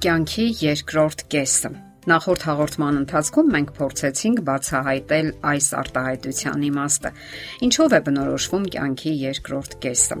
Կյանքի երկրորդ կեսը։ Նախորդ հաղորդման ընթացքում մենք փորձեցինք բացահայտել այս արտահայտության իմաստը։ Ինչով է բնորոշվում կյանքի երկրորդ կեսը։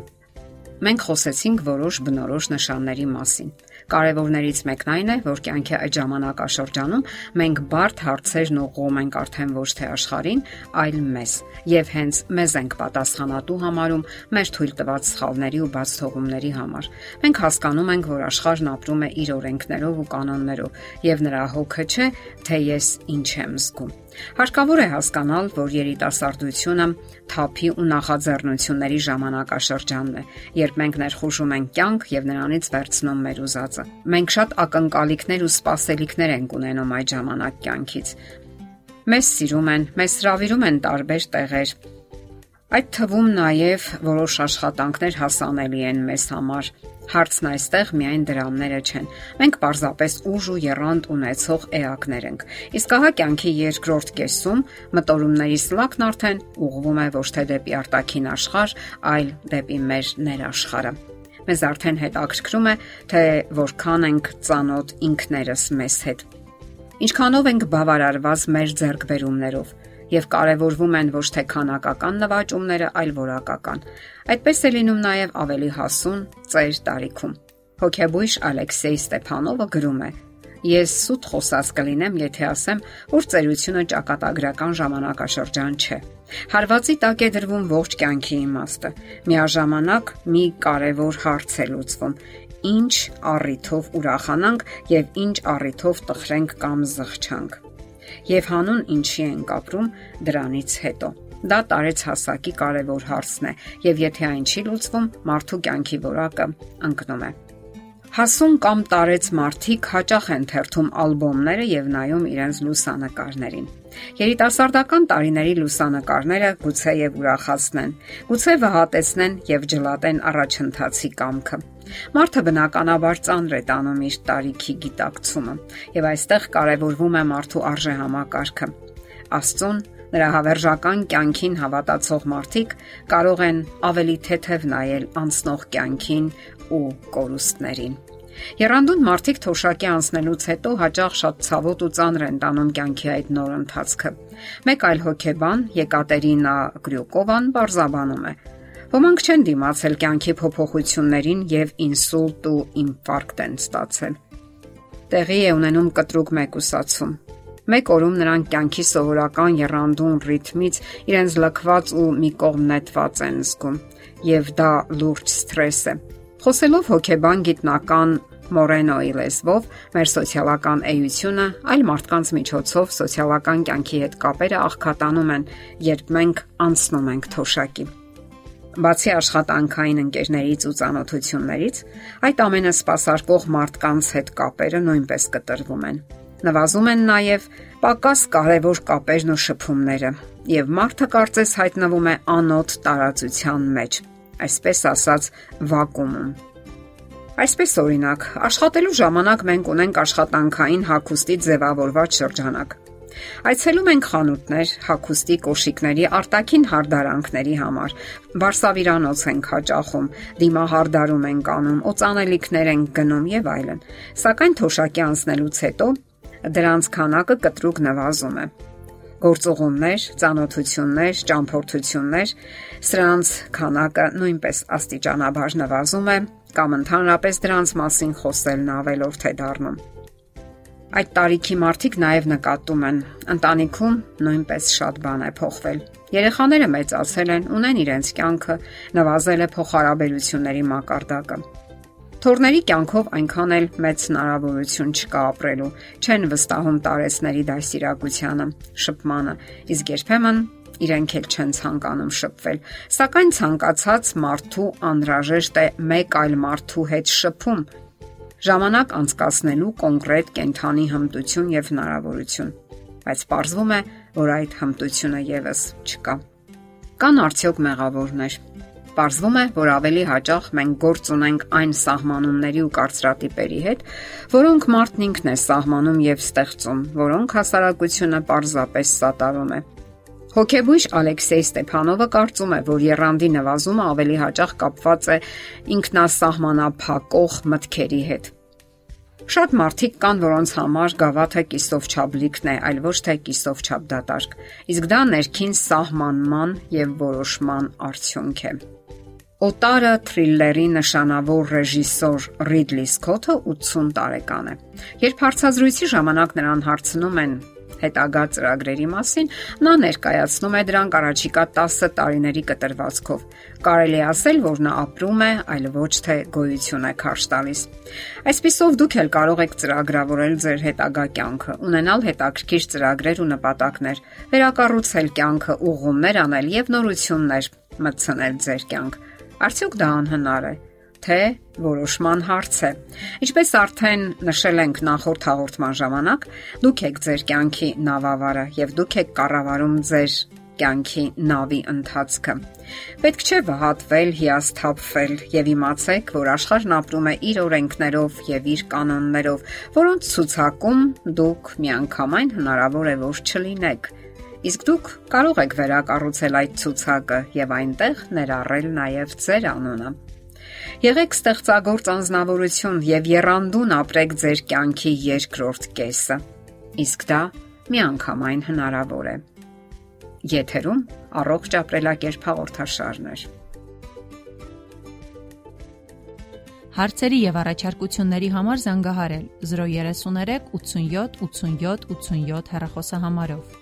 Մենք խոսեցինք որոշ բնորոշ նշանների մասին։ Կարևորներից մեկն այն է, որ կյանքի այդ ժամանակաշրջանում մենք բարդ հարցերն ուղղում ենք արդեն ոչ թե աշխարհին, այլ մեզ, եւ հենց մեզ ենք պատասխանատու համարում մեր թույլ տված սխալների ու բաց թողումների համար։ Մենք հասկանում ենք, որ աշխարհն ապրում է իր օրենքներով ու կանոններով, եւ նրա հոգը չէ, թե ես ինչ եմ զգում։ Հարկավոր է հասկանալ, որ երիտասարդությունը թափի ու նախաձեռնությունների ժամանակաշրջանն է, երբ մենք ներխուժում ենք կյանք եւ նրանից վերցնում մեր ուզածը։ Մենք շատ ակնկալիքներ ու սպասելիքներ ենք ունենում այդ ժամանակ կյանքից։ Մեզ սիրում են, մեզ հravirում են տարբեր տեղեր, Այդ թվում նաև որոշ աշխատանքներ հասանելի են մեզ համար, Հարցն այստեղ միայն դրամները չեն։ Մենք պարզապես ուժ ու երանգ ունեցող էակներ ենք։ Իսկ ահա կյանքի երկրորդ կեսում մտորումների սլակն արդեն ուղղվում է ոչ թե դեպի արտաքին աշխարհ, այլ դեպի մեր ներաշխարը։ Մեզ արդեն հետաքրքրում է, թե որքան ենք ծանոթ ինքներս մեզ հետ։ Ինչքանով ենք բավարարված մեր ձեռքբերումներով եւ կարևորվում են ոչ թե քանակական նվաճումները, այլ որակական։ Այդպես է լինում նաեւ ավելի հասուն ծեր տարիքում։ Հոկեբույժ Ալեքսեյ Ստեփանովը գրում է. Ես սուտ խոսած կլինեմ, եթե ասեմ, որ ծերությունը ճակատագրական ժամանակաշրջան չէ։ Հարվածի տակ է դրվում ողջ կյանքի իմաստը։ Միաժամանակ մի կարևոր հարց է լուծվում. ինչ առիթով ուրախանանք եւ ինչ առիթով տխրենք կամ զղջանք եւ հանուն ինչի ենք ապրում դրանից հետո։ Դա տարեց հասակի կարևոր հարցն է, եւ եթե այն չի լուծվում, մարդու կյանքի որակը ընկնում է։ Հասուն կամ տարեց մարդիկ հաճախ են թերթում ալբոմները եւ նայում իրենց լուսանկարներին։ Երիտասարդական տարիների լուսանկարները գուցե եւ ուրախացնեն, գուցե վհատեցնեն եւ ջլատեն առաջընթացի կամքը։ Մարդը բնականաբար ծանր է տանում իր տարիքի գիտակցումը, եւ այստեղ կարևորվում է մարդու արժեհամակարգը։ Աստծուն նրա հավերժական կյանքին հավատացող մարդիկ կարող են ավելի թեթև նայել անցնող կյանքին ու կորուստներին։ Երանդուն մարդիկ թոշակի անցնելուց հետո հաճախ շատ ցավոտ ու ծանր են տանում կյանքի այդ նոր ընթացքը։ Մեկ այլ հոգեբան Եկատերինա Գրյուկովան բարձաբանում է. Ոմանք չեն դիմացել կյանքի փոփոխություններին եւ ինսուլտ ու ինֆարկտ են ստացել։ Տեղի է ունենում կտրուկ մեկուսացում։ Մեկ օրում նրանք կյանքի սովորական երանդուն ռիթմից իրենց լքված ու մի կողմ նետված են զգում, եւ դա լուրջ սթրես է։ Խոսելով հոգեբան գիտնական Մորենոյի լեզվով մեր սոցիալական էությունը այլ մարդկանց միջոցով սոցիալական կյանքի հետ կապերը աղքատանում են, երբ մենք անցնում ենք թոշակի։ Բացի աշխատանքային ընկերներից ու ծանոթություններից, այդ ամենը սпасարկող մարդկանց հետ կապերը նույնպես կտրվում են։ Նվազում են նաև պակաս կարևոր կապերն ու շփումները, եւ մարդը կարծես հայտնվում է անոթ տարածության մեջ, այսպես ասած, վակուումում։ Այսպես օրինակ, աշխատելու ժամանակ մենք ունենք աշխատանքային հագուստի ձևավորված շրջանակ։ Այցելում ենք խանութներ, հագուստի կոշիկների արտաքին հարդարանքների համար։ Վարսավիրանոց ենք հաճախում, դիմահարդարում ենք անում, օծանելիքներ ենք գնում եւ այլն։ Սակայն թոշակի անցնելուց հետո դրանց քանակը կտրուկ նվազում է գործողումներ, ծանոթություններ, ճամփորդություններ, սրանց քանակը նույնպես աստիճանաբար նվազում է կամ ընդհանրապես դրանց մասին խոսելն ավելորդ է դառնում։ Այդ տարիքի մարդիկ նաև նկատում են, ընտանիքում նույնպես շատ բան է փոխվել։ Երեխաները մեծացել են, ունեն իրենց կյանքը, նվազել է փոխհարաբերությունների մակարդակը։ Թորների կյանքով այնքան էլ մեծ հնարավորություն չկա ապրելու, չեն վստահում տարեցների դասիրակությանը, շփմանը, իսկ երբեմն իրենք էլ չեն ցանկանում շփվել։ Սակայն ցանկացած մարդու անհրաժեշտ է մեկ այլ մարդու հետ շփում, ժամանակ անցկացնելու կոնկրետ կենթանի հմտություն եւ հնարավորություն, բայց ողջվում է, որ այդ հմտությունը եւս չկա։ Կան արդյոք մեղավորներ։ Պարզվում է, որ ավելի հաճախ մենք գործ ունենք այն սահմանումների ու կարծրատիպերի հետ, որոնք մարդն ինքն է սահմանում եւ ստեղծում, որոնք հասարակությունը պարզապես սատարում է։ Հոկեբույժ Ալեքսեյ Ստեփանովը կարծում է, որ երանդի նվազումը ավելի հաճախ կապված է ինքնասահմանափակող մտքերի հետ։ Շատ մարդիկ կան, որոնց համար գավաթը կիսով չափլիկն է, այլ ոչ թե կիսով չափ դատարկ։ Իսկ դա ներքին սահմանման եւ որոշման արդյունք է։ Օտարը թրիլլերի նշանավոր ռեժիսոր Ռիդլի Սքոթը 80 տարեկան է։ Երբ հարցազրույցի ժամանակ նրան հարցնում են հետագա ծրագրերի մասին, նա ներկայացնում է դրանք առաջիկա 10 տարիների կտրվածքով։ Կարելի ասել, որ նա ապրում է, այլ ոչ թե գոյություն է քարշ տալիս։ Այսպիսով դուք էլ կարող եք ծրագրավորել ձեր հետագա կյանքը, ունենալ հետաքրքիր ծրագրեր ու նպատակներ, վերակառուցել կյանքը, ուղումներ անել եւ նորություններ մտցնել ձեր կյանք։ Արդյոք դա անհնար է թե որոշման հարց է։ Ինչպես արդեն նշել ենք նախորդ հաղորդման ժամանակ, դուք եք ձեր կյանքի նավավարը եւ դուք եք կառավարում ձեր կյանքի նավի ընթացքը։ Պետք չէ վհատվել, հիասթափվել եւ իմացեք, որ աշխարհն ապրում է իր օրենքներով եւ իր կանոններով, որոնց ցուցակում դուք միանգամայն հնարավոր է որ չլինեք։ Իսկ դուք կարող եք վերակառուցել այդ ցուցակը եւ այնտեղ ներառել նաեւ ձեր անունը։ Եղեք ստեղծագործ անznավորություն եւ երանդուն ապրեք ձեր կյանքի երկրորդ կեսը։ Իսկ դա միանգամայն հնարավոր է։ Եթերում առողջ ապրելակերպ հաղորդաշարներ։ Հարցերի եւ առաջարկությունների համար զանգահարել 033 87 87 87 հեռախոսահամարով։